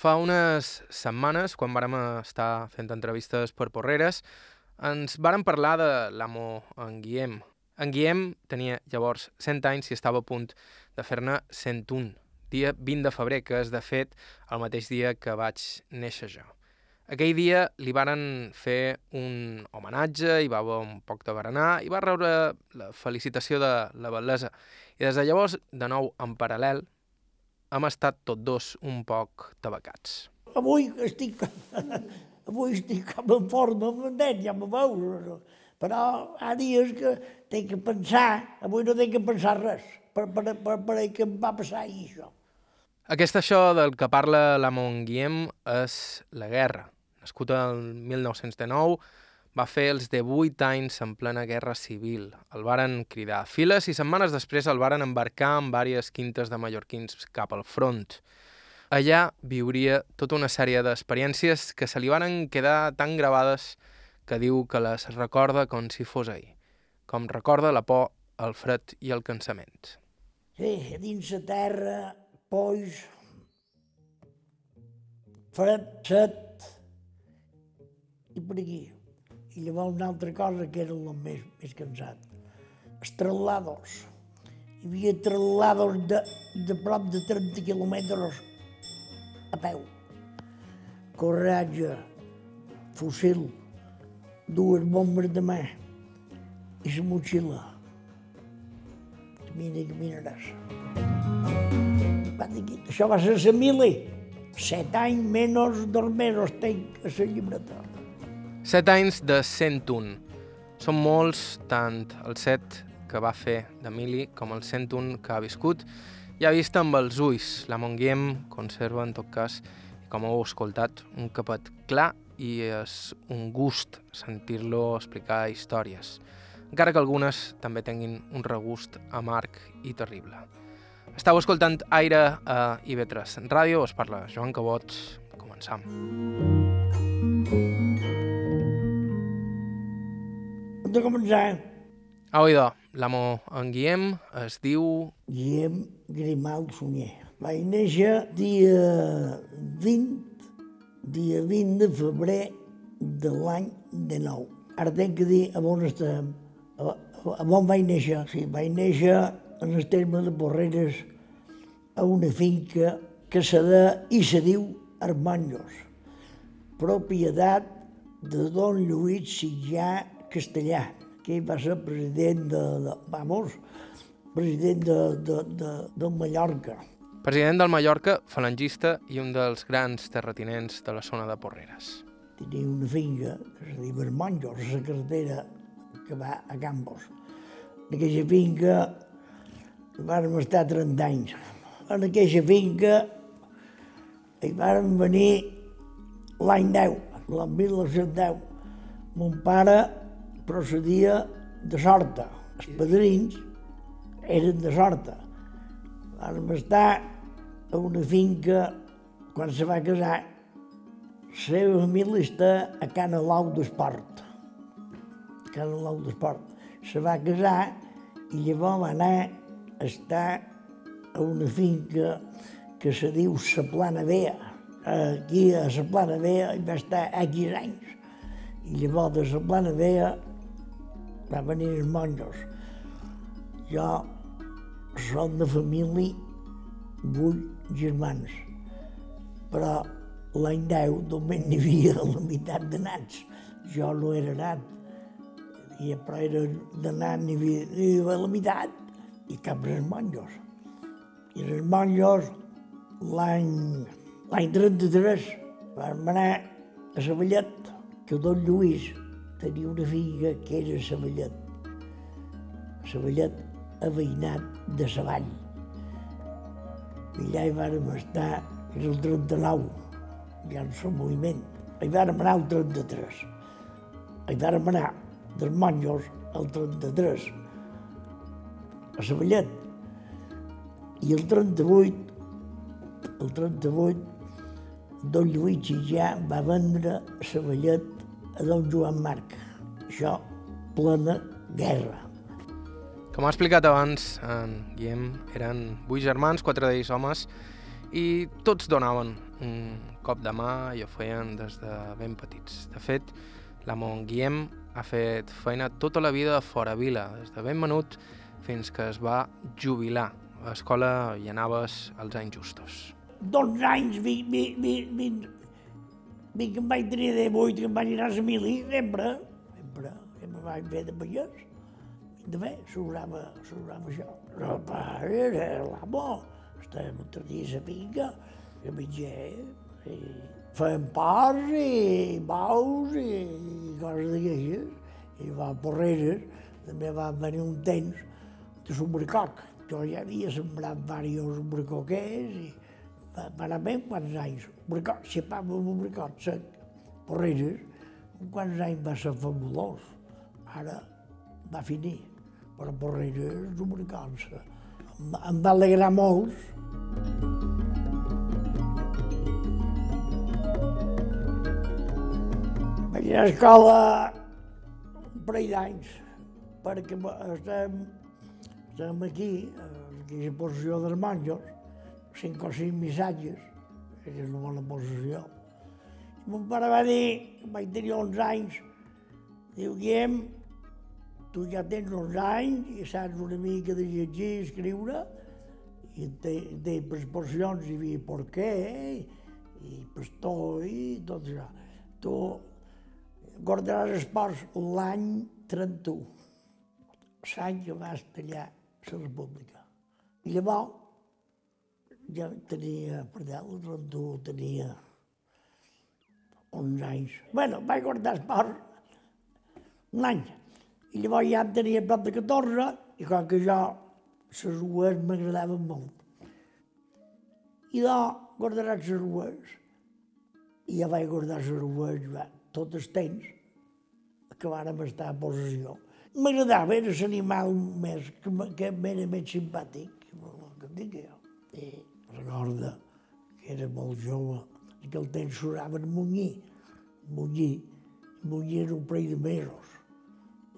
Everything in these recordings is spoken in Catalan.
Fa unes setmanes, quan vàrem estar fent entrevistes per Porreres, ens vàrem parlar de l'amo en Guillem. En Guillem tenia llavors 100 anys i estava a punt de fer-ne 101, dia 20 de febrer, que és, de fet, el mateix dia que vaig néixer jo. Aquell dia li varen fer un homenatge, i va haver un poc de berenar, i va rebre la felicitació de la bellesa. I des de llavors, de nou en paral·lel, hem estat tots dos un poc tabacats. Avui estic, avui estic com en forma, m'entens? Ja me veus. Però hi ha dies que tinc que pensar, avui no tinc que pensar res, per, per, per, per que em va passar això. Aquest això del que parla la Guillem és la guerra. Nascut el 1909, va fer els 18 anys en plena guerra civil. El varen cridar a files i setmanes després el varen embarcar en diverses quintes de mallorquins cap al front. Allà viuria tota una sèrie d'experiències que se li varen quedar tan gravades que diu que les recorda com si fos ahir, com recorda la por, el fred i el cansament. Sí, dins la terra, pois, fred, set, i per aquí. I llavors una altra cosa que era el més, més cansat. Els traslados. Hi havia traslados de, de prop de 30 quilòmetres a peu. Corratge, fusil, dues bombes de mà i la motxilla. Camina, caminaràs. Va dir, això va ser la mili. Set anys menys dos mesos tenc a la llibreta. Set anys de 101. Són molts, tant el set que va fer d'Emili com el 101 que ha viscut i ha vist amb els ulls. La Monguiem conserva, en tot cas, com heu escoltat, un capet clar i és un gust sentir-lo explicar històries, encara que algunes també tinguin un regust amarg i terrible. Estau escoltant Aire a IB3 Ràdio, us parla Joan Cabot, començam. De començar. Au, idò, l'amo en Guillem es diu... Guillem Grimal Sunyer. Vaig néixer dia 20, dia 20 de febrer de l'any de nou. Ara tenc que dir a on estem, a, a on vaig néixer. Sí, vaig néixer en el terme de Porreres a una finca que se de i se diu Armanjos, propietat de don Lluís Sitjà castellà, que va ser president de, de vamos, president de, de, de, de Mallorca. President del Mallorca, falangista i un dels grans terratinents de la zona de Porreres. Tenia una finca que se diu Bermonjos, la carretera que va a Campos. En aquella finca vam estar 30 anys. En aquella finca hi vam venir l'any 10, l'any 1910. Mon pare procedia de Sorta. Els padrins eren de Sorta. Vam estar a una finca, quan se va casar, la seva família està a Cana Lau d'Esport. Cana Lau d'Esport. Se va casar i llavors va anar a estar a una finca que se diu Sa Plana Vea. Aquí a Sa Plana Vea hi va estar X anys. I llavors de Sa Plana Vea va venir els monjos. Jo som de família vuit germans, però l'any 10 només n'hi havia la meitat de nats. Jo no era nat, i però era de nat n'hi havia, havia la meitat, i cap dels monjos. I els monjos l'any l'any 33 vam anar a Savallet, que don Lluís tenia una figa que era Savallet. Savallet aveïnat de Savall. I allà hi vàrem estar, és el 39, ja no som moviment. Hi vàrem anar el 33. Hi vàrem anar dels monjos al 33, a Savallet. I el 38, el 38, don Lluís ja va vendre Savallet a don Joan Marc. Això, plena guerra. Com ha explicat abans en Guillem, eren vuit germans, quatre d'ells homes, i tots donaven un cop de mà i ho feien des de ben petits. De fet, la Mont Guillem ha fet feina tota la vida fora vila, des de ben menut fins que es va jubilar. A l'escola hi anaves als anys justos. 12 anys, 20, 20, 20, Vinc que em vaig tenir de 8, que em vaig anar a la mili, sempre, sempre, sempre vaig fer de pagès. I també s'obrava, s'obrava això. Però El pare era l'amo, estàvem tot dia a la pica, a mitger, i feien pars i baus e, e i, i coses d'aquestes, i va porreres. També va venir un temps de sobrecoc. Jo ja havia sembrat diversos sobrecoquers i e va anar ben quants anys. Sombricot, xapava un sombricot sec, porreres, un quants anys va ser fabulós. Ara va finir, però porreres, sombricots. Em, em va alegrar molt. Vaig a escola un parell d'anys, perquè estem, estem aquí, aquí a la posició dels monjos, cinc o cinc missatges, que és una bona posició. I mon pare va dir, vaig tenir 11 anys, diu, Guillem, tu ja tens 11 anys i saps una mica de llegir i escriure, i té, té proporcions, hi havia porqué, i pastor i tot això. Tu guardaràs esports l'any 31, l'any que vas tallar la república. I llavors, ja tenia, perdó, el 31 tenia 11 anys. Bueno, vaig guardar esport un any. I llavors ja en tenia prop de 14, i com que jo les rues m'agradaven molt. I de guardaràs les rues. I ja vaig guardar les rues va, tot el temps que vàrem estar a possessió. M'agradava, era l'animal més, que, que m'era més simpàtic, que dic jo. I recorda que era molt jove, que el temps sonaven munyir, munyir, munyir era un parell de mesos.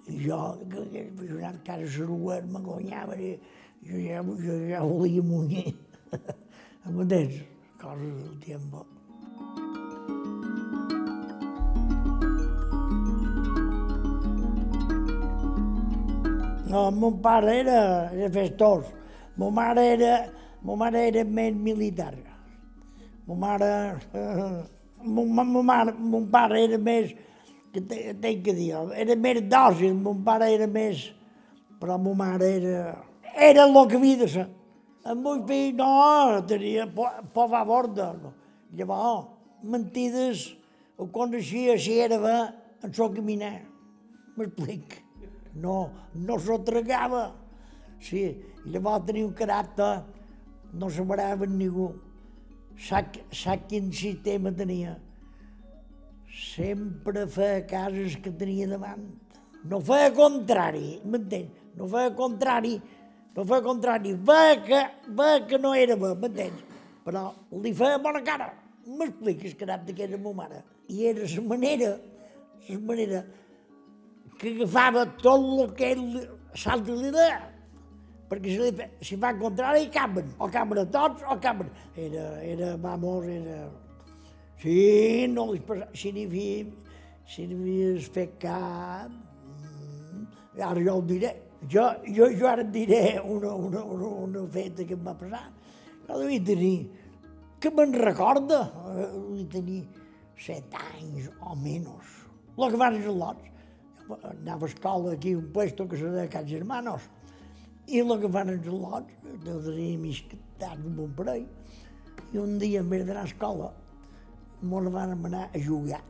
I jo, que que he anat cara a Saruet, m'engonyava, i jo ja, jo ja volia munyir. M'entens? Coses del temps. No, mon pare era, era festós. Mo mare era, mo mare era més militar. Mo mare... Mon, mon, mare, mon pare era més... Que te- tenc que dir, era més dòcil, mon pare era més... Però mo mare era... Era el que havia de ser. El meu fill, no, tenia por, a borda. No. Llavors, mentides, ho coneixia si era bé en so caminar. M'explic. No, no s'ho tragava. Sí, llavors tenia un caràcter, no amb ningú. Sap, sap quin sistema tenia? Sempre feia cases que tenia davant. No feia contrari, m'entens? No feia contrari, no feia contrari. Veia que, veia que no era bé, m'entens? Però li feia bona cara. M'expliques que era la meva mare. I era la manera, la manera que agafava tot el que ell salta l'idea. Perquè si, fe- si fa el contrari, caben. O caben a tots, o caben. Era, era, vamos, era... Sí, no li passa... Si n'hi havia, si n'hi havies fet cap... mm, Ara jo ho diré. Jo, jo, jo ara et diré una, una, una, una feta que em va passar. Jo devia tenir... Que me'n recorda? Eh, Devia tenir set anys o menys. Lo que van els lots anava a escola aquí, un puesto que se deia Can Germanos, i el que fan els lots, de tenir misquetats amb un parell, i un dia en vez d'anar a escola, mos van anar a jugar.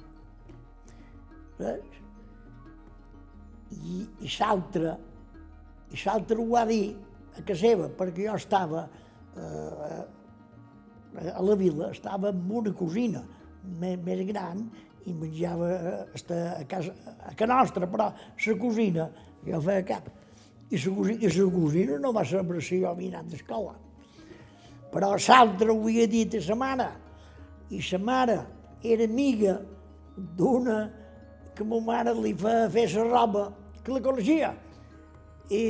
Saps? I, i l'altre, i l'altre ho va dir a casa seva, perquè jo estava eh, a la vila, estava amb una cosina més, més gran i menjava eh, a, casa, a casa nostra, però la cosina, jo feia cap. I la cosina, la cosina no va saber si jo havia anat d'escola. Però l'altre ho havia dit a sa mare, i sa mare era amiga d'una que ma mare li feia fer la roba, que la coneixia. I,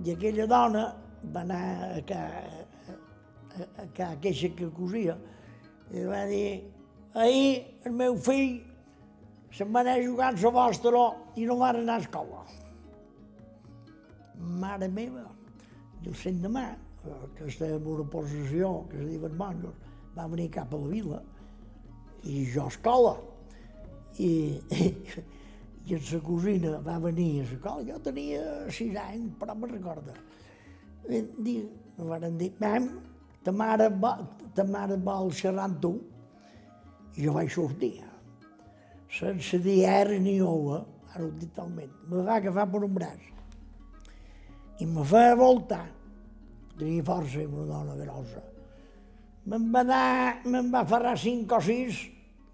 i aquella dona va anar a, ca, a a, a queixa que cosia, i va dir, ahir el meu fill se'n va anar a jugar a vostra i no va anar a escola. Mare meva, i el cent de mà, que estava en una possessió, que es diuen monjos, va venir cap a la vila, i jo a escola. I, i, i en sa cosina va venir a l'escola, jo tenia sis anys, però me'n recorda. I, diu, em van dir, mam, ta mare, va, ta mare vol xerrar amb tu. I jo vaig sortir, sense dir era ni ova, ara ho dic talment, me va agafar per un braç i me feia voltar. Tenia força, una dona grossa. Me'n va dar, me'n va ferrar cinc o sis,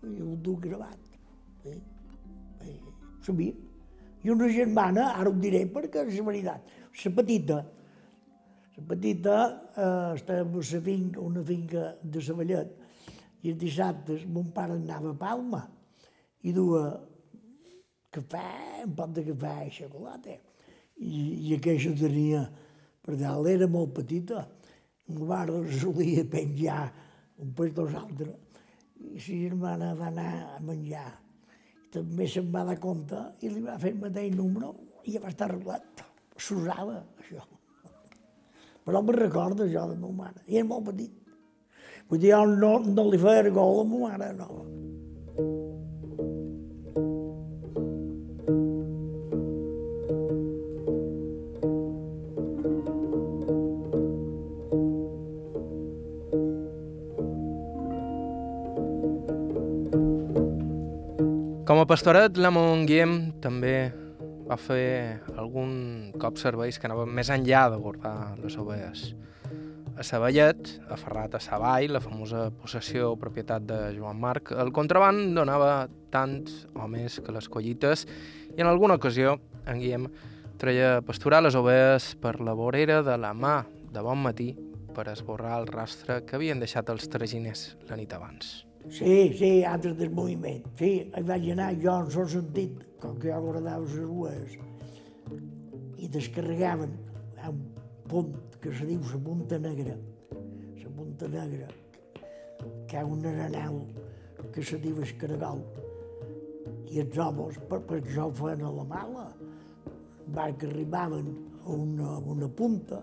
i ho duc gravat. Sí? Sí. Sabia. I una germana, ara ho diré perquè és veritat, la petita, la petita eh, estava una finca, una finca de Saballet, i els dissabtes mon pare anava a Palma i duia cafè, un pot de cafè i xocolata. I, i aquella tenia per dalt, era molt petita. La mare solia penjar un pes dos altres. I la germana va anar a menjar. També se'n va dar compte i li va fer el mateix número i ja va estar arreglat. S'usava, això. Però me'n recordo jo de ma mare. I era molt petit. Vull dir, no, no li feia gol a ma mare, no. Com a pastoret, la Guillem també va fer algun cop serveis que anaven més enllà de guardar les ovelles. A Saballet, aferrat a Savall, la famosa possessió o propietat de Joan Marc, el contraband donava tant o més que les collites i en alguna ocasió en Guillem treia pasturar les ovelles per la vorera de la mà de bon matí per esborrar el rastre que havien deixat els traginers la nit abans. Sí, sí, altres del moviment. Sí, hi vaig anar jo en sol sentit, com que jo guardava les rues, i descarregaven a un punt que se diu la Punta Negra, la Punta Negra, que hi ha un arenal que se diu Escaragol, i els homes, per, per això ho feien a la mala, va que arribaven a una, una punta,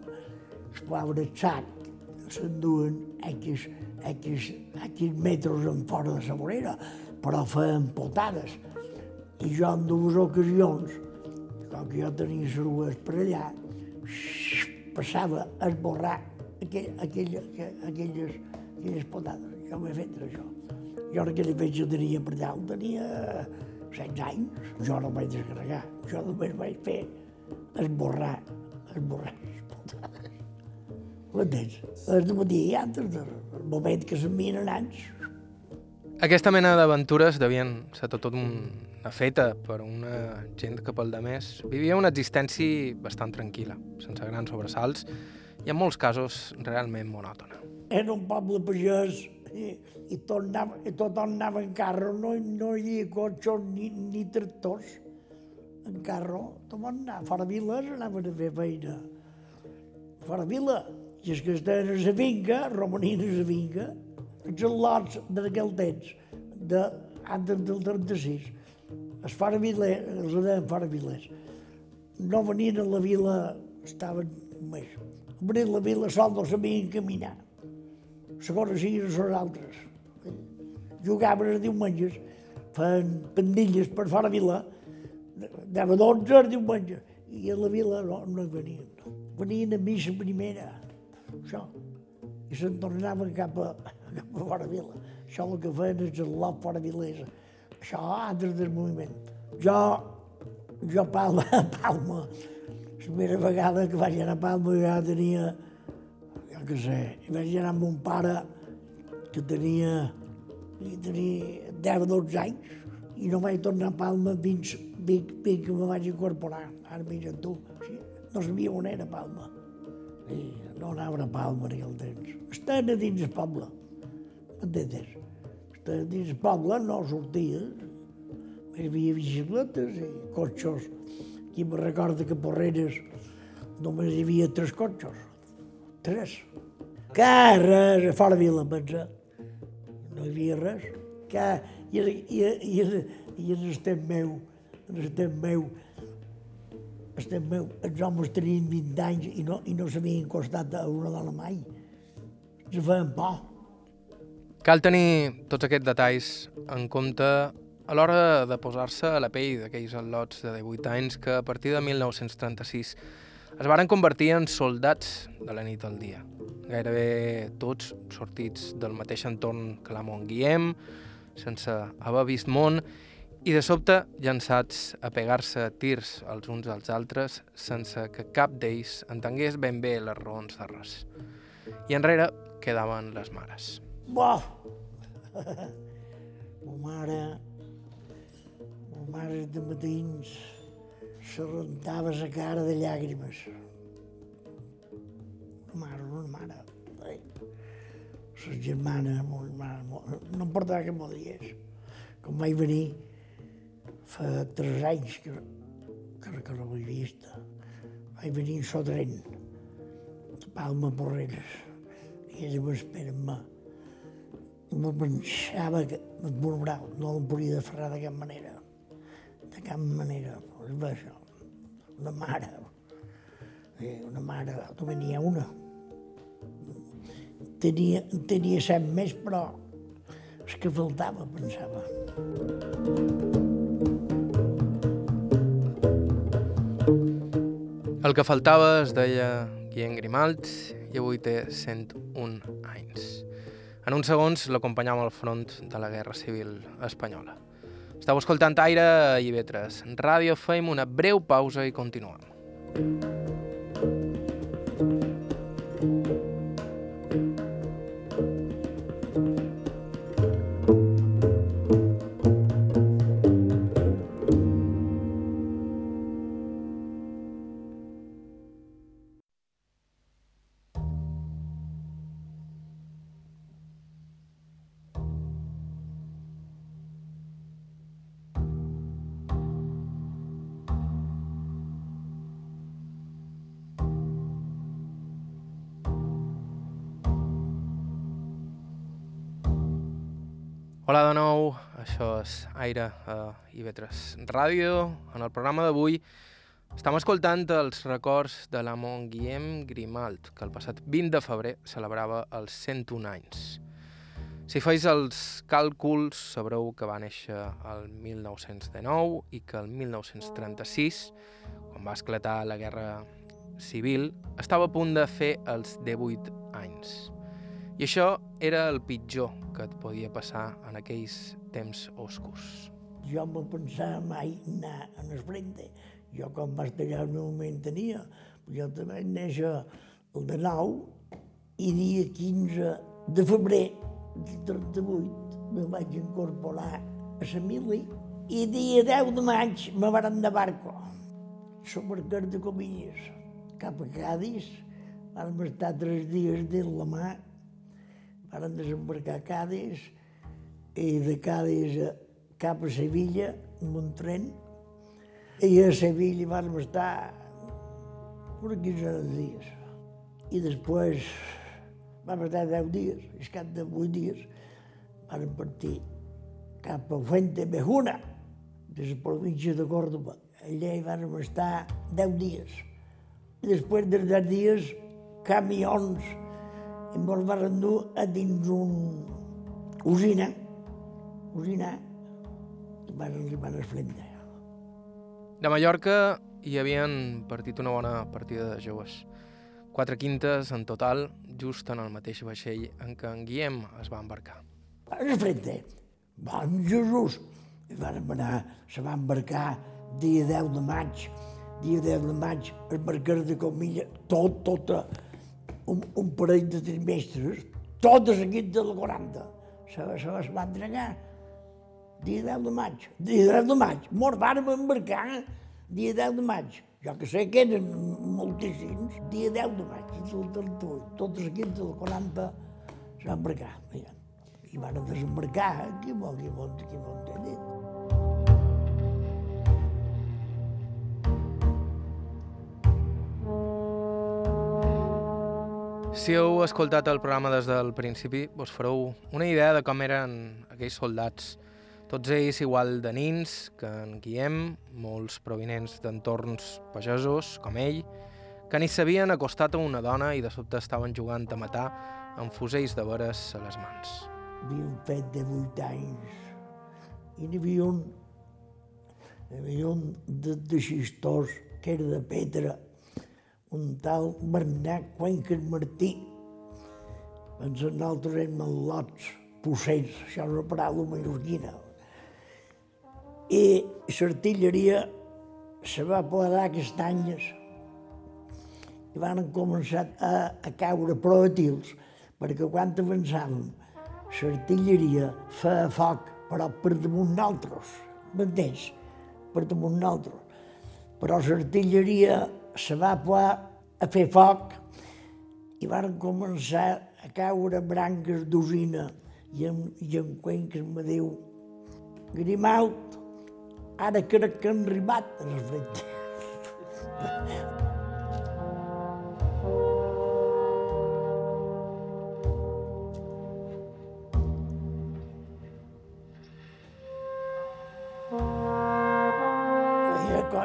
es posaven el sac, s'enduen X, X, X metres en fora de la vorera, però feien potades. I jo en dues ocasions, com que jo tenia les rues per allà, passava a esborrar aquell, aquell, aquelles, aquelles potades. Jo m'he fet això. Jo en aquella fetge tenia per allà, tenia 16 anys, jo no vaig descarregar, jo només vaig fer esborrar, esborrar. M'entens? És de matí i altres, el moment que s'envien anys. Aquesta mena d'aventures devien ser tot una feta per una gent que pel de més vivia una existència bastant tranquil·la, sense grans sobresalts i en molts casos realment monòtona. Era un poble pagès i, i, tot, anava, i tothom anava en carro, no, no hi havia cotxos ni, ni tractors. En carro, tothom anava fora viles, anaven a fer feina. Fora vila, i que estaven a la finca, romanien a finca, els lots d'aquell temps, de, antes del 36, els fora vilers, els deien fora vilers, no venien a la vila, estaven més. Venien a la vila sol no sabien caminar. Segons siguin els altres. Jugaven els diumenges, feien pandilles per fora vila, anava 12 els diumenges, i a la vila no, no venien. Venien a missa primera, això. I se'n tornaven cap a, cap a fora vila. Això el que feien és el lot fora vilesa. Això altres del moviment. Jo, jo Palma, Palma, la primera vegada que vaig anar a Palma ja tenia, jo què sé, vaig anar amb un pare que tenia, que tenia 10 o 12 anys i no vaig tornar a Palma fins, fins, fins que me vaig incorporar. Ara mira tu, no sabia on era Palma. I no anava a Palma en aquell temps. Estaven a dins el poble, m'entens? Estaven a dins el poble, no sortia. Hi havia bicicletes i cotxos. Aquí me recorda que a Porreres només hi havia tres cotxos. Tres. Que res, a fora vila, pensa. No hi havia res. Que, i, i, i, i, i estem meu, estem meu, estem els homes tenien 20 anys i no, i no s'havien costat a una dona mai. Se feien por. Cal tenir tots aquests detalls en compte a l'hora de posar-se a la pell d'aquells al·lots de 18 anys que a partir de 1936 es varen convertir en soldats de la nit al dia. Gairebé tots sortits del mateix entorn que en Guillem, sense haver vist món, i de sobte llançats a pegar-se tirs els uns als altres sense que cap d'ells entengués ben bé les raons de res. I enrere quedaven les mares. Bo! Ma mare, ma mare de matins se rentava la cara de llàgrimes. Una mare, una mare. La germana, ma mo- no em portava que digués. Com vaig venir, fa tres anys que, que, que no l'he vist. Vaig venir en so tren, de Palma Porreres. I ella m'espera amb mà. No pensava que et murmural, no el podia deferrar de cap manera. De cap manera. És bé, això. Una mare. Eh, una mare, n'hi ha una. Tenia, tenia set més, però és que faltava, pensava. El que faltava es deia Guillem Grimalt i avui té 101 anys. En uns segons l'acompanyava al front de la Guerra Civil Espanyola. Estau escoltant Aire i Vetres. Ràdio fem una breu pausa i continuem. Hola és Aire a Ivetres Ràdio. En el programa d'avui estem escoltant els records de l'amon Guillem Grimalt, que el passat 20 de febrer celebrava els 101 anys. Si feis els càlculs, sabreu que va néixer el 1919 i que el 1936, quan va esclatar la Guerra Civil, estava a punt de fer els 18 anys. I això era el pitjor que et podia passar en aquells temps oscurs. Jo no pensava mai anar en el frente. Jo quan vaig tallar el meu moment tenia, jo també néixer el de 9 i dia 15 de febrer del 38 me vaig incorporar a la mili i dia 10 de maig me varen de barco. Supercar de Comilles, cap a Cádiz, vam estar tres dies dins la mà, varen desembarcar a Cádiz i de Cádiz cap a Sevilla amb un tren i a Sevilla vam estar uns 15 dies. I després vam estar 10 dies, i cap de 8 dies vam partir cap a Fuente Bejuna, de la província de Córdoba. Allà hi vam estar 10 dies. I després dels 10 dies, camions, i ens van dur a dins un usina, usina, i van arribar a Esplenda. De Mallorca hi havien partit una bona partida de joves. Quatre quintes en total, just en el mateix vaixell en què en Guillem es va embarcar. A Esplenda, bon Jesús! I van anar, se va embarcar dia 10 de maig, dia 10 de maig, el mercat de Comilla, tot, tot, un, un parell de trimestres, tot de seguit del 40. Se, se, se va entregar dia 10 de maig, dia 10 de maig. Mos vàrem embarcar dia 10 de maig. Jo que sé que eren moltíssims, dia 10 de maig, del 38, tot seguit del 40 se va embarcar. Mira. I van desembarcar, qui vol, qui vol, qui vol t'he dit. Si heu escoltat el programa des del principi, vos fareu una idea de com eren aquells soldats. Tots ells igual de nins que en Guillem, molts provinents d'entorns pagesos, com ell, que ni s'havien acostat a una dona i de sobte estaven jugant a matar amb fusells de veres a les mans. Havíem fet de vuit anys i n'hi havia un, hi havia un de, de xistors que era de Petra, un tal Bernat Cuenques Martí. Ens nosaltres érem al·lots, possets, això és una paraula mallorquina. I l'artilleria se va aplegar castanyes i van començar a, a caure projectils, perquè quan avançàvem, l'artilleria feia foc, però per damunt nosaltres, m'entens? Per damunt nosaltres. Però l'artilleria se va poder a fer foc i van començar a caure branques d'usina i en, i en Cuenques me diu Grimalt, ara crec que han arribat els.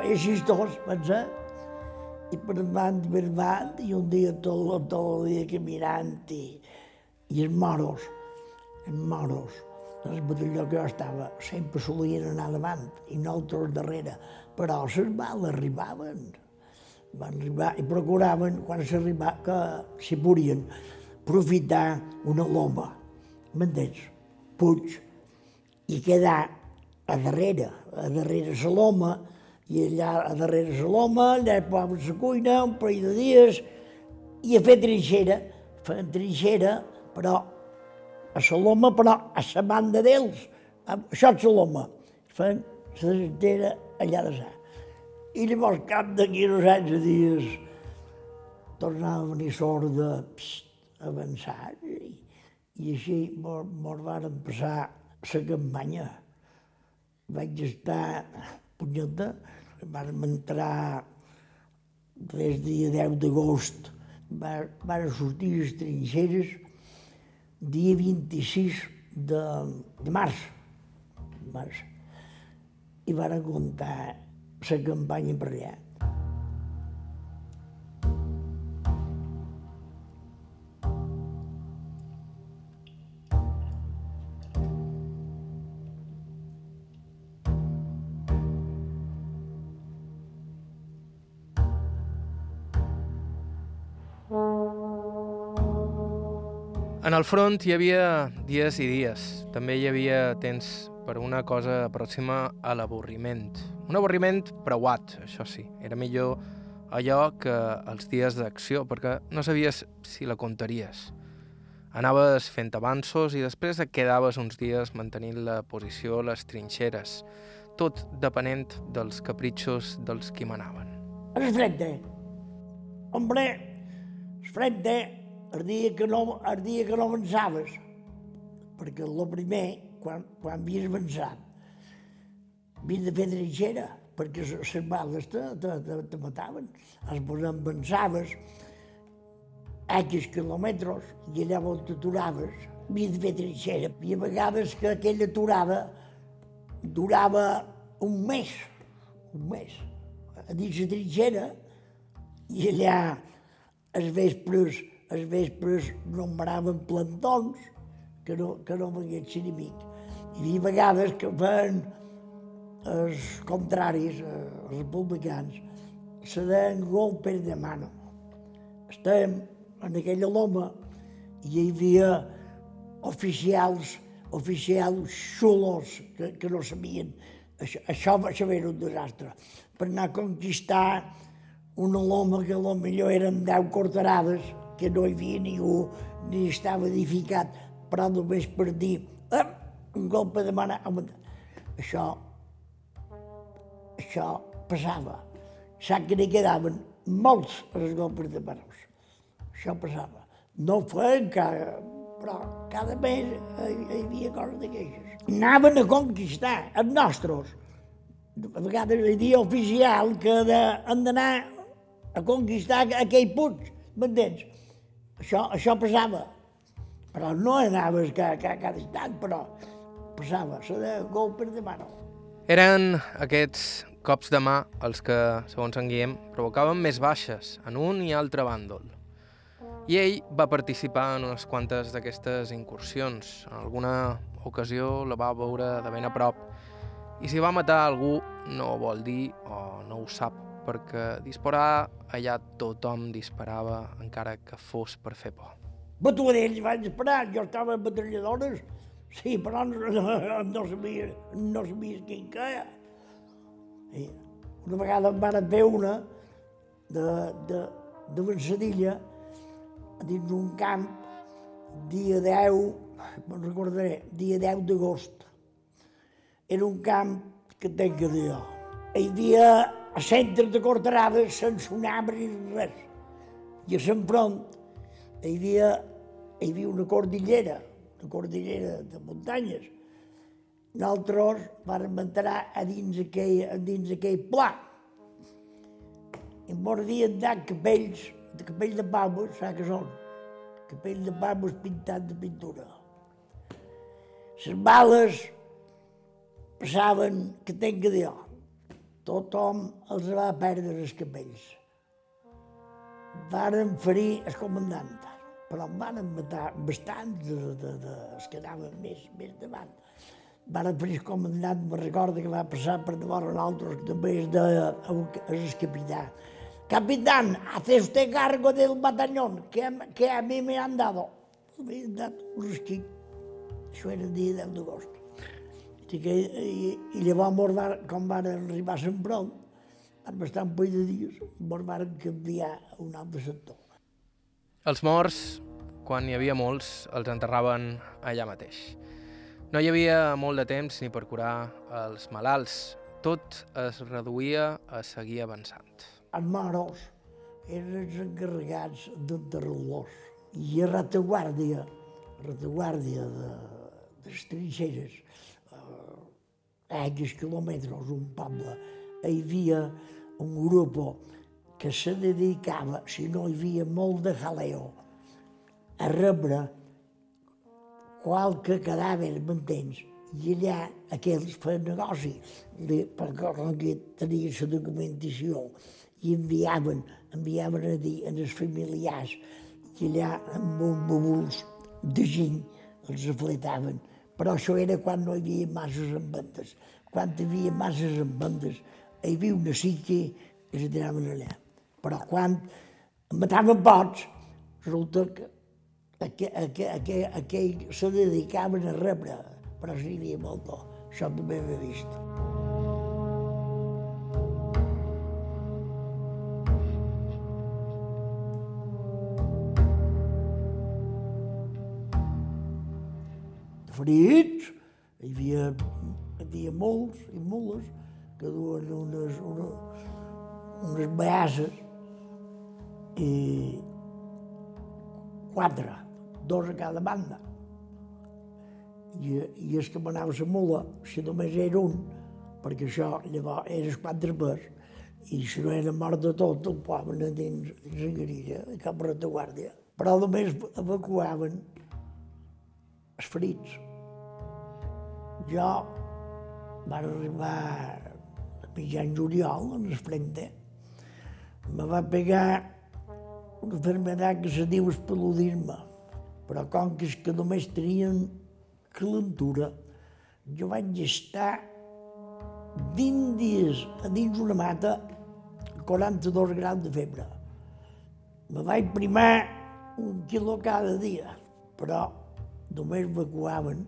I així tots, pensa, i per davant i davant, i un dia tot, tot el dia caminant, i, i els moros, els moros, el batalló que jo estava, sempre solien anar davant i nosaltres darrere, però les bales arribaven, van arribar i procuraven, quan s'arribava, que si podien aprofitar una loma, m'entens? Puig, i quedar a darrere, a darrere la loma, i allà a darrere la loma, allà posaven la cuina, un parell de dies, i a fer trinxera, feien trinxera, però a la loma, però a la banda d'ells, això és la loma, feien la trinxera allà de sa. I llavors, cap d'aquí uns anys dies, tornava a venir sort de pst, avançar, i, i així mos, varen passar la campanya. Vaig estar punyeta, vam entrar des dia 10 d'agost, van sortir les trinxeres dia 26 de, de març, març, i van comptar la campanya per allà. En el front hi havia dies i dies. També hi havia temps per una cosa pròxima a l'avorriment. Un avorriment preuat, això sí. Era millor allò que els dies d'acció, perquè no sabies si la comptaries. Anaves fent avanços i després et quedaves uns dies mantenint la posició a les trinxeres, tot depenent dels capritxos dels qui manaven. El frente. Hombre, el frente, el dia que no, el dia que no avançaves, perquè el primer, quan, quan havies avançat, havies de fer trinxera, perquè les bales te, te, te, te mataven. Posem avançaves, X quilòmetres, i allà on t'aturaves, havies de fer trinxera. I a vegades que aquella aturada durava un mes, un mes, a dins la trinxera, i allà els vespres, els vespres nombraven plantons que no, que no vengués l'enemic. Hi havia vegades que feien els contraris, eh, els republicans, se deien golpes de mano. Estàvem en aquella loma i hi havia oficials, oficials xulos que, que no sabien. Això, això va ser un desastre. Per anar a conquistar una loma que potser eren deu cortarades, que no hi havia ningú, ni estava edificat, però només per dir eh, un golpe de mà. Això, això passava. Sap que n'hi quedaven molts els golpes de manos. Això passava. No feien cada, però cada mes hi havia coses d'aquestes. Anaven a conquistar els nostres. A vegades hi havia oficial que de, han d'anar a conquistar aquell puig, m'entens? Això, això passava. Però no anaves cada, cada, cada instant, però passava. Se de golpes de mano. Eren aquests cops de mà els que, segons en Guillem, provocaven més baixes en un i altre bàndol. I ell va participar en unes quantes d'aquestes incursions. En alguna ocasió la va veure de ben a prop. I si va matar algú no vol dir o no ho sap, perquè disparar allà tothom disparava encara que fos per fer por. Batudells vaig esperar, jo estava en batalladores, sí, però no, no, no sabia, no sabia quin queia. I una vegada em van fer una de, de, de Vansadilla dins d'un camp, dia 10, me'n recordaré, dia 10 d'agost. Era un camp que tenc que dir jo. Hi havia a centre de un arbre ni res. I a Sant Front hi havia, hi havia una cordillera, una cordillera de muntanyes. Nosaltres vam entrar a dins aquell, a dins aquell pla. I ens havien dat capells, de capell de palmes, saps què són? Capell de palmes pintat de pintura. Les bales passaven, que tenc que dir tothom els va perdre els capells. Varen ferir el comandant, però en van matar bastants de, de, de, els que anaven més, més davant. Varen ferir el comandant, me recorda que va passar per davant un altre, que també és, de, el capità. Capitán, hace usted cargo del batallón que, que a mí me han dado. Me han dat un resquit. Això era el dia 10 d'agost. I, que, i, i llavors, var, com van arribar a Sant van estar un parell de dies, ens van canviar a un altre sector. Els morts, quan n'hi havia molts, els enterraven allà mateix. No hi havia molt de temps ni per curar els malalts. Tot es reduïa a seguir avançant. Els moros eren els encarregats d'enterrar-los. I a retaguàrdia, retaguàrdia de, de les trinxeres, a X quilòmetres, un poble, hi havia un grup que se dedicava, si no hi havia molt de jaleo, a rebre qualque cadàver, m'entens? I allà aquells feien negoci, perquè com tenia la documentació, i enviaven, enviaven a dir a els familiars, i allà amb un babuls de gent els afletaven però això era quan no hi havia masses en vendes. Quan hi havia masses en vendes, hi havia una psique i se tiraven allà. Però quan mataven pocs, resulta que aquell, aquell, aquell se dedicaven a rebre, però sí hi havia molt no. Això també m'he vist. Ferits, hi havia, hi havia molts i moltes que duen unes, una, unes beasses i quatre, dos a cada banda. I, i el que manava la mula, si només era un, perquè això llavors era quatre per, i si no era mort de tot, el posaven a dins la garilla, cap retaguàrdia. Però només evacuaven els ferits. Jo va arribar a mitjan juliol, en el frente, me va pegar una enfermedad que se diu espeludisme, però com que és que només tenien calentura, jo vaig estar 20 dies a dins una mata 42 graus de febre. Me vaig primar un quilo cada dia, però només evacuaven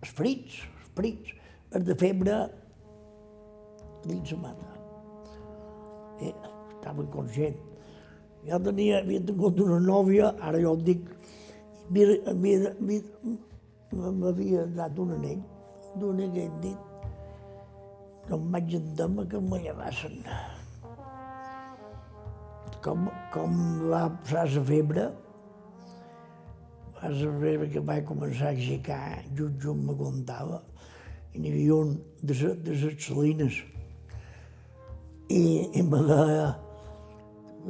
els ferits, ferits, els de febre dins la mata. Eh, estava inconscient. Jo tenia, havia tingut una nòvia, ara jo el dic, m'havia dat un anell, d'un anell dit, no em vaig endemar que me llevassen. Com, com va passar la febre, vas veure que vaig començar a aixecar, just, just me contava, i n'hi havia un de, de les salines. I, i me deia,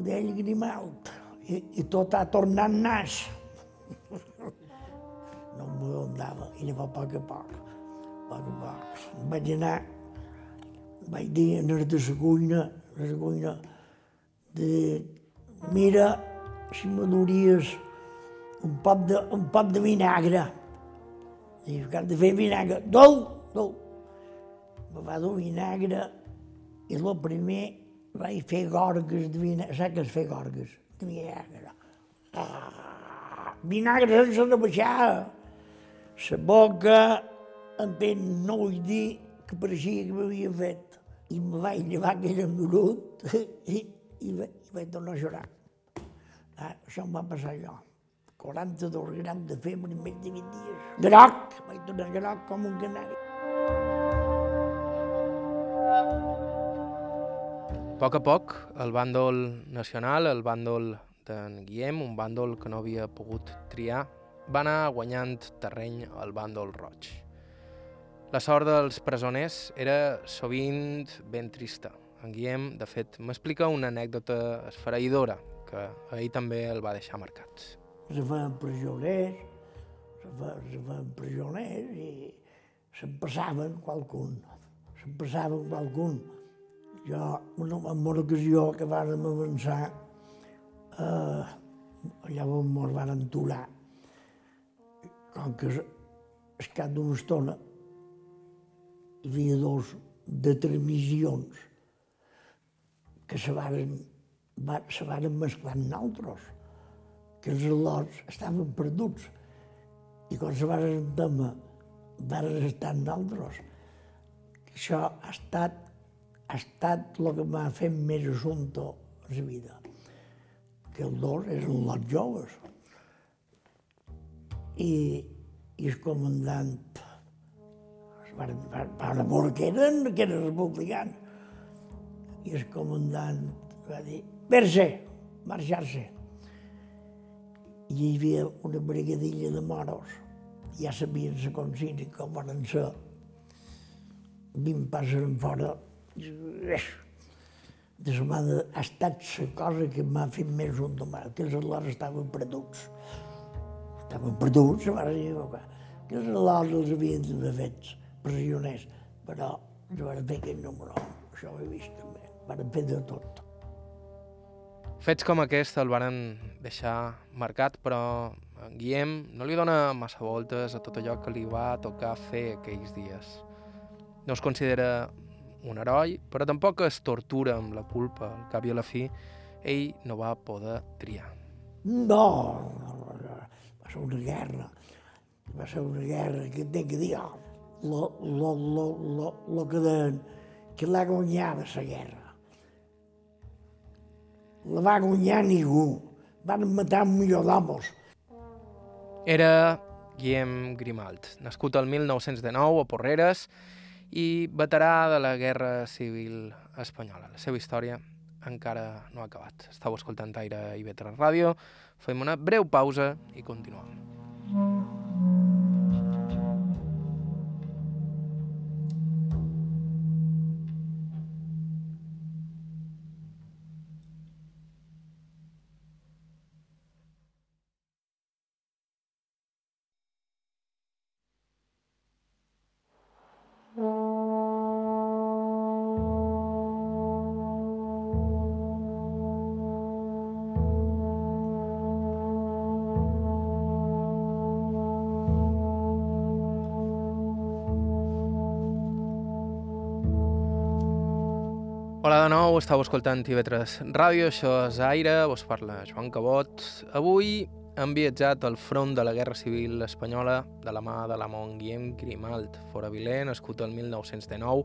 deia Grimalt, i, i tot ha tornat nas. no m'ho donava, i llavors a poc a poc, a poc a poc. Vaig anar, vaig dir a la de la cuina, la cuina, de, mira, si me un pot de, un pot de vinagre. I que de fer vinagre. Me va dur vinagre i el primer vaig fer gorgues de vinagre. Saps què és fer gorgues? De vinagre. Ah, vinagre sense de baixar. La boca, entenc, no vull dir que pareixia que m'havia fet. I me vaig llevar aquell engolut i, i, i vaig tornar a llorar. Ah, això em va passar jo. 42 grams de febre en més de 20 dies. Groc! Vaig tornar groc com un canari. A poc a poc, el bàndol nacional, el bàndol d'en Guillem, un bàndol que no havia pogut triar, va anar guanyant terreny al bàndol roig. La sort dels presoners era sovint ben trista. En Guillem, de fet, m'explica una anècdota esfereïdora que ahir també el va deixar marcat se feien presoners, se feien, se feien presoners i se'n passaven qualcun, se'n passaven qualcun. Jo, una, en una ocasió que vàrem avançar, eh, on ens van aturar, com que es cap d'una estona hi havia dos de transmissions que se varen, va, se varen mesclar amb nosaltres que els al·lots estaven perduts. I quan se van entendre, van estar d'altres. Això ha estat, ha estat el que m'ha fet més assumpte a la vida. Que els dos eren lots joves. I, i el comandant van veure que eren, que eren republicans. I el comandant va dir, ver-se, marxar-se i hi havia una brigadilla de moros. Ja sabien la consigna com van ser. Vint passen fora. De la mà ha estat la cosa que m'ha fet més un de que els alors estaven perduts. Estaven perduts, va dir, que els alors els havien d'haver fets pressioners, però jo van fer aquell número, això ho he vist també, van fer de tot. Fets com aquest el varen deixar marcat, però en Guillem no li dona massa voltes a tot allò que li va tocar fer aquells dies. No es considera un heroi, però tampoc es tortura amb la culpa. Al cap i a la fi, ell no va poder triar. No, va ser una guerra. Va ser una guerra que té que dir, oh, lo, lo, lo, lo, lo que, de, que l'ha guanyada la guerra la va guanyar ningú. Van matar un milió d'homes. Era Guillem Grimald, nascut el 1919 a Porreres i veterà de la Guerra Civil Espanyola. La seva història encara no ha acabat. Estau escoltant Aire i Vetre Ràdio. Fem una breu pausa i continuem. Hola estàu escoltant TV3 Ràdio, això és Aire, vos parla Joan Cabot. Avui hem viatjat al front de la Guerra Civil Espanyola de la mà de l'amont Guillem Grimald, foraviler, nascut el 1919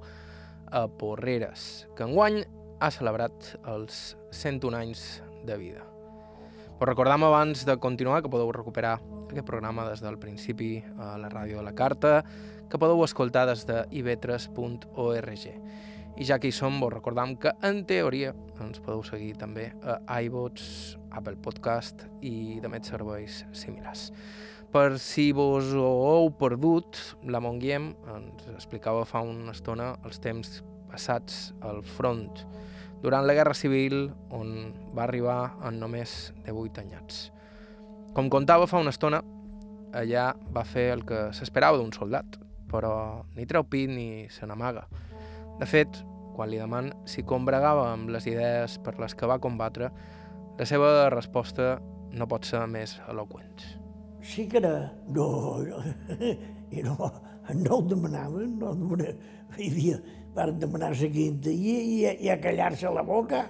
a Porreres, que enguany ha celebrat els 101 anys de vida. Us recordam abans de continuar que podeu recuperar aquest programa des del principi a la ràdio de la Carta, que podeu escoltar des de ivetres.org. I ja que hi som, vos recordam que, en teoria, ens podeu seguir també a iVots, Apple Podcast i de més serveis similars. Per si vos ho heu perdut, la Monguiem ens explicava fa una estona els temps passats al front durant la Guerra Civil, on va arribar en només 18 anyats. Com contava fa una estona, allà va fer el que s'esperava d'un soldat, però ni treu pit ni se n'amaga. De fet, quan li deman si combregava amb les idees per les que va combatre, la seva resposta no pot ser més eloqüent. Sí que era... No, i no, no ho demanaven, no demanaven. Hi havia, van demanar la quinta i, i, i a callar-se la boca.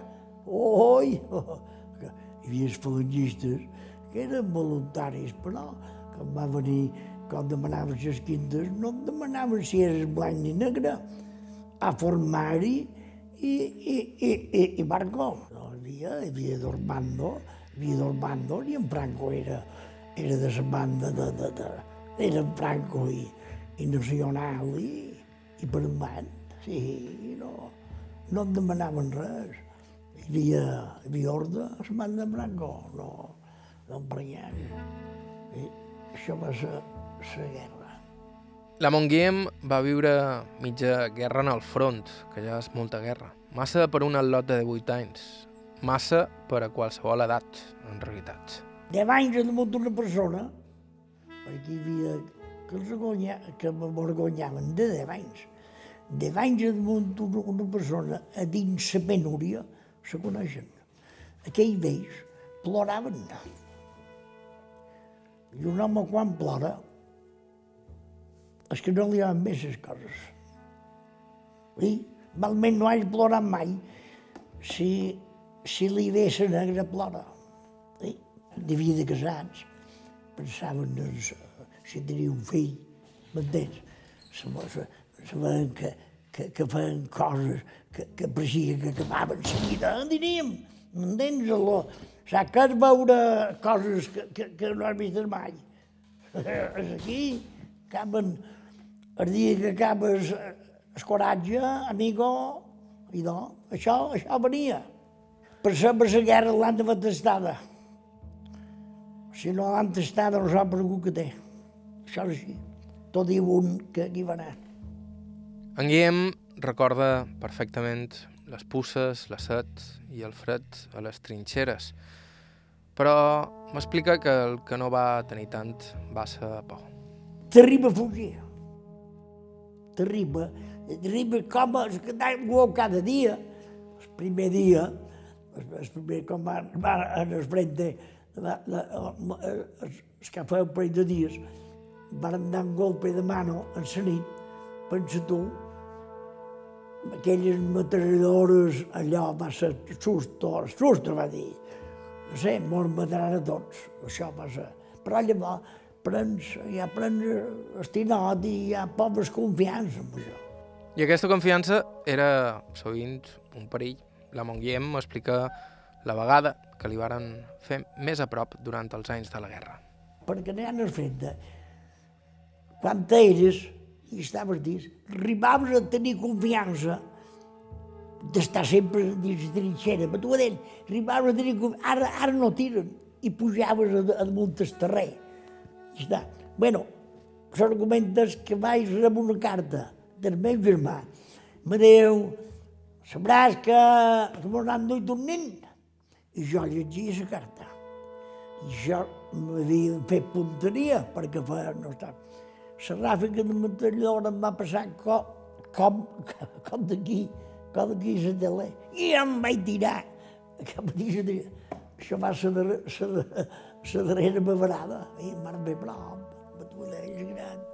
Oi! Hi havia falangistes que eren voluntaris, però quan va venir, quan demanaven les quintes, no em demanaven si eres blanc ni negre, a formar-hi i, i, i, i, i Marco. No, hi havia, hi havia Dormando, Vidal Bando, i en Franco era, era de la banda de, de, de, era en Franco i, i nacional i, i per un band, sí, no, no em demanaven res. Hi havia, hi havia ordre a la banda de Franco, no, no em prenyem. I això va ser la guerra. La Montguiem va viure mitja guerra en el front, que ja és molta guerra. Massa per un atlot de 18 anys, massa per a qualsevol edat, en realitat. Deu anys damunt d'una persona, perquè hi havia que els agonya, que m'orgonyaven de deu anys. Deu anys damunt d'una persona a dins la penúria se coneixen. Aquells vells ploraven. I un home quan plora és que no li van bé les coses. I malment no hagi plorat mai si si li la negra plora. Eh? Devia de casats, pensaven doncs, si tenia un fill, m'entens? Saben que, que, que feien coses que, que pareixia que acabaven la vida, en diríem, m'entens? Saps que veure coses que, que, que no has vist mai. És aquí, acaben, el dia que acabes el coratge, amigo, i no, això, això venia. Per sempre la guerra l'han de testada. Si no l'han testada no sap per que té. Això és així. Tot diu un que aquí va anar. En Guillem recorda perfectament les pusses, la set i el fred a les trinxeres, però m'explica que el que no va tenir tant va ser por. T'arriba a fugir. T'arriba, t'arriba com es que cada dia. El primer dia el primer, com va, va en el frente, la, la, es que fa un parell de dies, van dar un golpe de mano en la nit, pensa tu, aquelles metralladores, allò va ser susto, susto va dir, no sé, mos mataran a tots, això va ser. Però llavors prens, ja prens estinat i hi ha pobres confiança en això. I aquesta confiança era sovint un perill la Montguiem explica la vegada que li varen fer més a prop durant els anys de la guerra. Perquè n'hi ha el fet de... Quan eres i estaves dins, arribaves a tenir confiança d'estar sempre dins la trinxera, però tu dents, arribaves a tenir confiança, ara, ara no tiren, i pujaves a, a damunt el terrer. Està. Bueno, l'argument és que vaig rebre una carta del meu germà. M'adeu, sabràs que, mos han duit un nen. I jo llegia la carta. I jo m'havia fet punteria perquè feia no està. La ràfica de metralladora em va passar com, com, com d'aquí, com d'aquí a la tele. I em vaig tirar cap a de... Això va ser la, la, la darrera beverada. I em van fer prop, batuleix gran.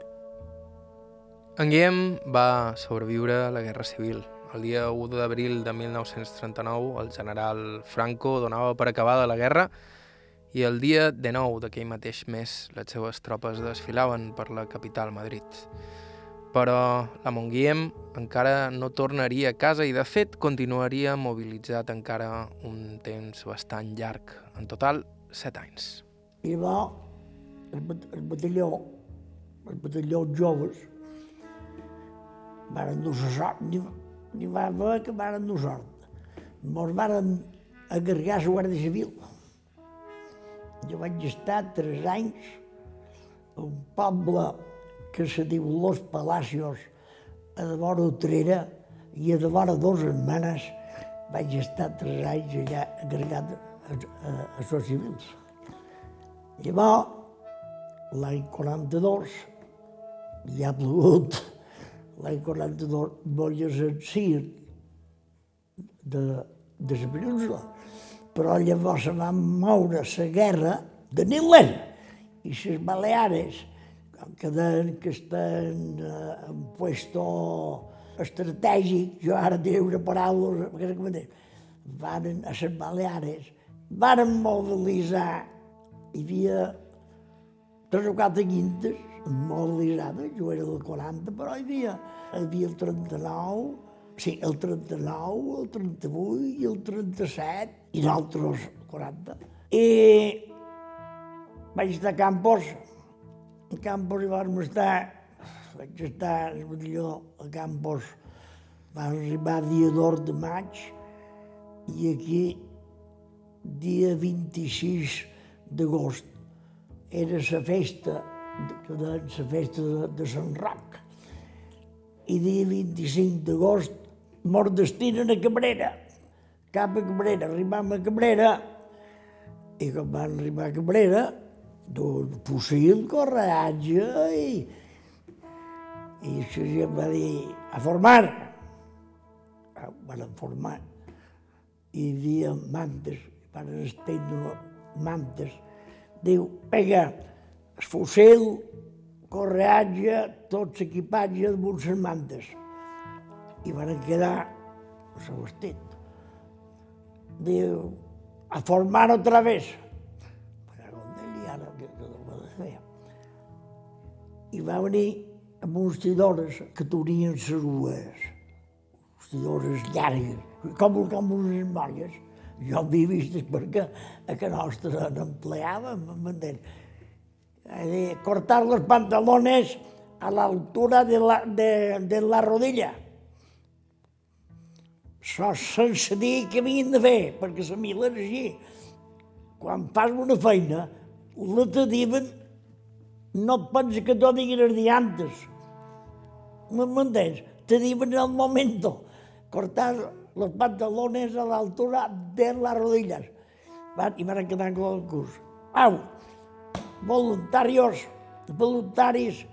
En Guillem va sobreviure a la Guerra Civil el dia 1 d'abril de 1939 el general Franco donava per acabada la guerra i el dia de nou d'aquell mateix mes les seves tropes desfilaven per la capital Madrid. Però la Montguiem encara no tornaria a casa i de fet continuaria mobilitzat encara un temps bastant llarg, en total set anys. I va el, el batalló, el batalló joves, van endur la n'hi va haver que van dur sort. Mos van agarrar la Guàrdia Civil. Jo vaig estar tres anys a un poble que se diu Los Palacios, a de vora Utrera, i a de vora dos setmanes vaig estar tres anys allà agregat a, a, a sos civils. Llavors, l'any 42, ja ha plogut, l'any 42 volia ser de, de la península, però llavors se va moure la guerra de Hitler i les Baleares, que deien que estan eh, en puesto estratègic, jo ara diré una paraula, van a les Baleares, van mobilitzar, hi havia tres o quatre quintes mobilitzades, jo era del 40, però hi havia, hi havia el 39, sí, el 39, el 38 i el 37, i d'altres 40. I vaig estar a Campos, a Campos hi vam estar vaig estar el millor a Campos, va arribar dia d'or de maig i aquí dia 26 d'agost era la festa, la festa de, de Sant Roc. I dia 25 d'agost mos destinen a Cabrera, cap a Cabrera. Arribam a Cabrera i quan van arribar a Cabrera, d'un fusil, correatge i i això ja va dir, a formar. Ah, van formar. I havia mantes, van estendre mantes. Diu, vinga, el fusil, correatge, tot l'equipatge de les mantes. I van quedar el vestit. Diu, a formar otra vez. I va venir amb uns tidores que tenien les rues, les tidores llargues, com, com unes molles. Jo havia vist perquè a que nostra n'empleàvem, m'entens? De cortar los pantalones a l'altura de, la, de, de la rodilla. Això sense dir què havien de fer, perquè la mila així. Quan fas una feina, la te diuen, no pensa que t'ho diguin els diantes ¿me Te diuen en el momento, cortar los pantalones a la altura de las rodillas. Van, I van quedar con el curs. Au, voluntarios, voluntaris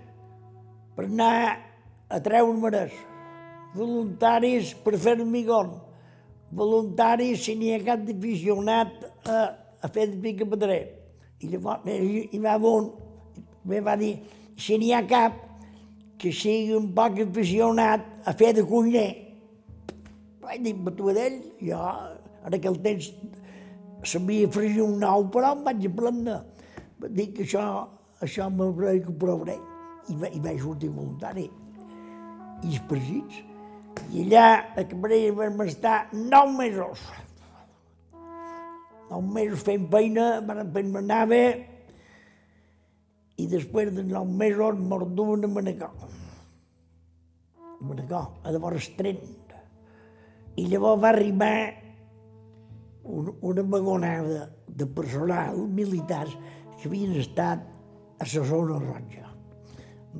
per anar a treure-me's, voluntaris per fer hormigón, voluntaris si n'hi ha cap d'aficionat a, a fer de pica pedrer. I llavors hi, hi va un, me va dir, si n'hi ha cap, que sigui un poc aficionat a fer de cuiner. Vaig dir, d'ell, jo en aquell temps sabia fregir un nou, però em vaig aprendre. Vaig dir que això, això m'ho provaré. I, I vaig sortir voluntari. I els presits. I allà a Cabrera vam estar nou mesos. Nou mesos fent feina, vam anar bé, i després de nou mesos mos duen a Manacor. A Manacor, a llavors tren. I llavors va arribar un, una vagonada de personal militars que havien estat a la zona roja.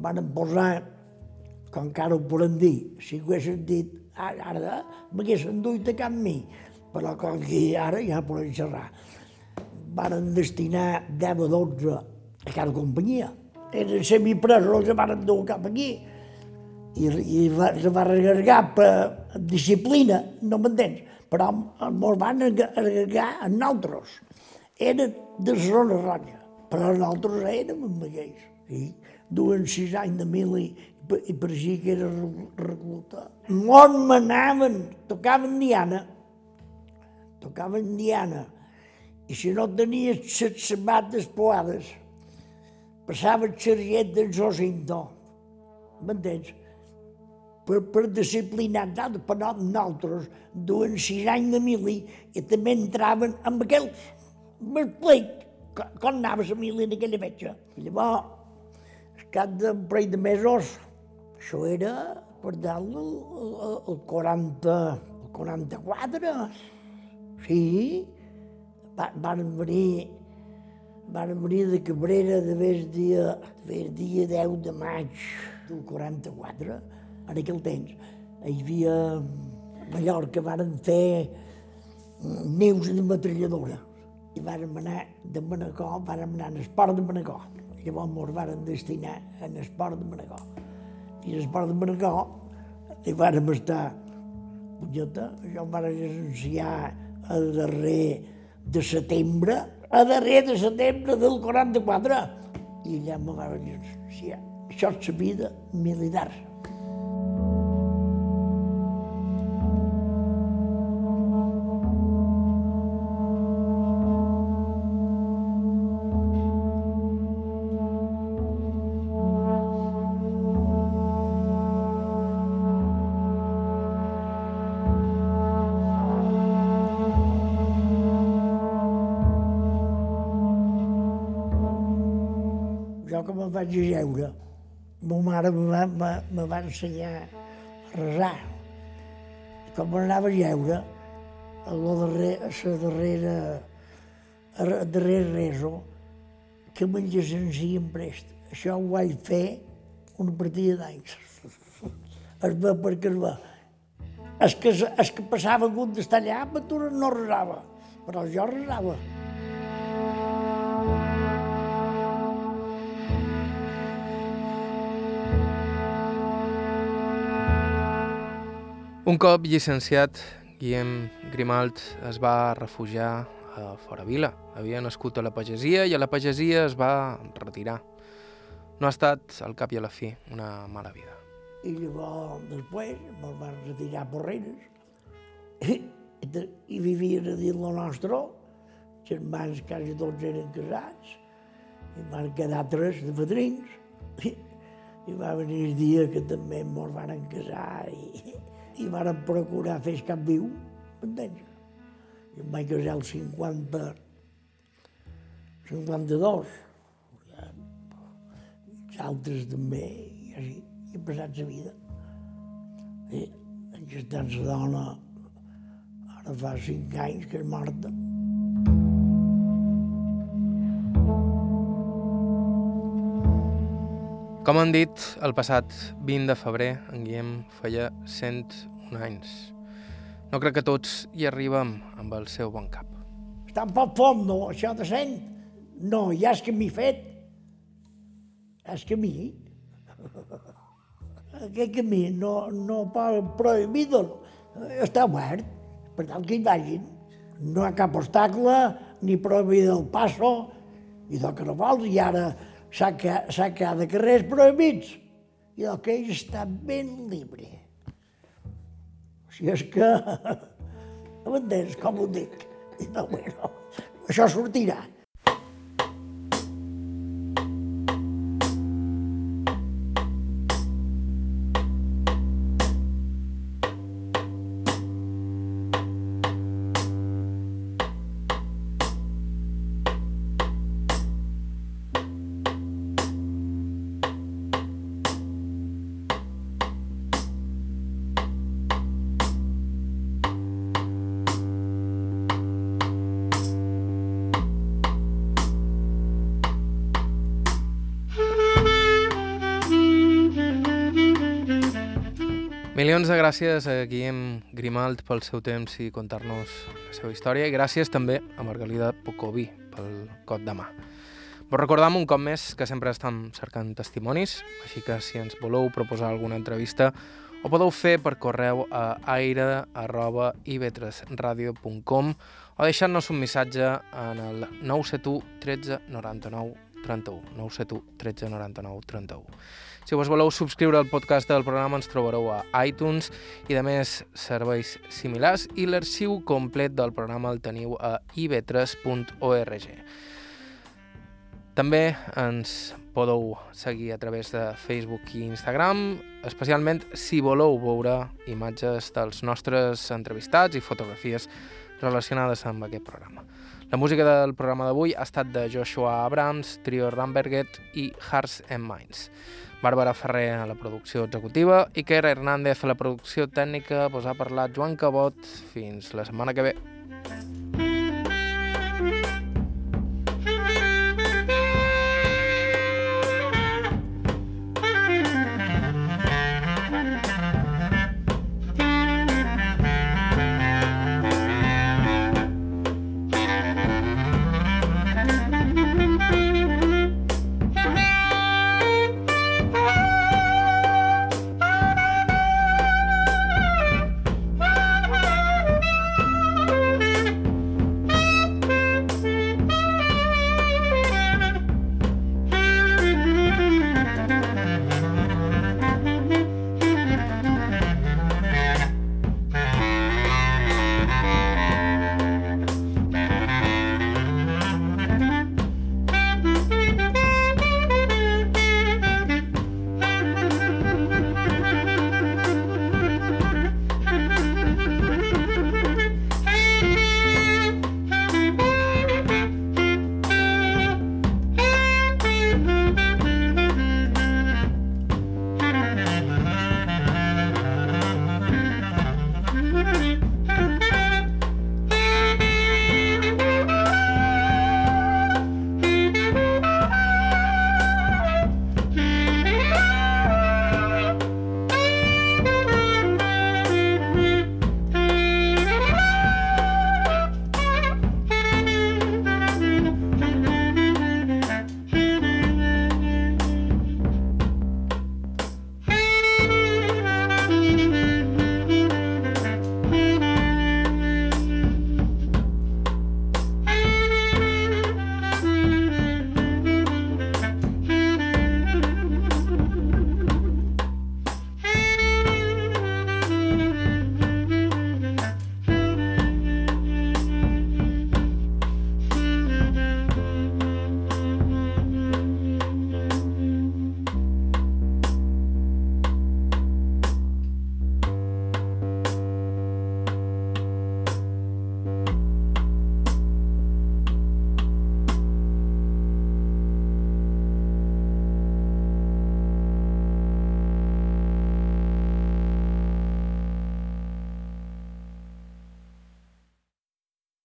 Van posar, com encara ho podem dir, si ho haguessin dit ara, ara m'haguessin duit a cap mi, però com que ara ja podem xerrar. Van destinar 10 o 12 a cada companyia. Eren semipresos que van dur cap aquí i, i va, se va regargar per disciplina, no m'entens, però ens van regargar a nosaltres. Eren de zona roja, però nosaltres érem aquells. Sí? Duen sis anys de mil i, i així que era recluta. Mos manaven, tocaven diana, tocaven diana, i si no tenies les sabates poades, passava el sergent d'en Josinto, m'entens? Per, per disciplinar tant, per nosaltres, duen sis anys de mili i també entraven amb aquells. M'explic com anava la mili en aquella fetge. Llavors, cap d'un parell de mesos, això era per dalt el, el, el 40, el 44, sí, van venir van venir de Cabrera de vez dia, de dia 10 de maig del 44, en aquell temps. Hi havia Mallorca varen fer mm, nius de metralladora i vàrem anar de Manacor, vàrem anar a l'esport de Manacor. Llavors ens varen destinar a l'esport de Manacor. I l'esport de Manacor hi vàrem estar, punyeta, això em van anunciar a darrer de setembre, a darrer de setembre del 44, i allà me van anunciar, això és la vida militar. Que me'n vaig ajeure, ma mare me va, me, me va ensenyar a resar. I com anava a jeure, a la darrera, a la darrera, a la darrera reso, que mengessin sí en prest. Això ho vaig fer una partida d'anys. Es ve perquè es ve. Es que, es que passava hagut d'estar allà, no resava, però jo resava. Un cop llicenciat, Guillem Grimalt es va refugiar a Fora Vila. Havia nascut a la pagesia i a la pagesia es va retirar. No ha estat, al cap i a la fi, una mala vida. I llavors, després, me'l van retirar a i, i vivien a dins la nostra, germans quasi tots eren casats, i van quedar tres de padrins, i, i va venir el dia que també ens van casar i, i van procurar fer cap viu, m'entens? Jo em vaig casar al 50, 52, ja, els altres també, i així, i he passat la vida. I estar amb la dona, ara fa cinc anys que és morta. Com han dit, el passat 20 de febrer en Guillem feia 101 anys. No crec que tots hi arribem amb el seu bon cap. Està un poc fom, no, això de cent? No, ja és que m'he fet. És que mi. Aquest camí no, no pot prohibit, està obert, per tant que hi vagin. No hi ha cap obstacle, ni prohibit el passo, i del vols, i ara quedat de carrers prohibits, i el que ell està ben llibre. Si és que... M'entens com ho dic? No, bueno, això sortirà. Milions de gràcies a Guillem Grimalt pel seu temps i contar-nos la seva història i gràcies també a Margalida Pocoví pel cot de mà. Vos recordam un cop més que sempre estem cercant testimonis, així que si ens voleu proposar alguna entrevista ho podeu fer per correu a aire.ivetresradio.com o deixar-nos un missatge en el 971 13 99 31. 971 13 99 31. Si vos voleu subscriure al podcast del programa ens trobareu a iTunes i de més serveis similars i l'arxiu complet del programa el teniu a ib3.org. També ens podeu seguir a través de Facebook i Instagram, especialment si voleu veure imatges dels nostres entrevistats i fotografies relacionades amb aquest programa. La música del programa d'avui ha estat de Joshua Abrams, Trio Ramberget i Hearts and Minds. Bàrbara Ferrer a la producció executiva, Iker Hernández a la producció tècnica, vos ha parlat Joan Cabot. Fins la setmana que ve.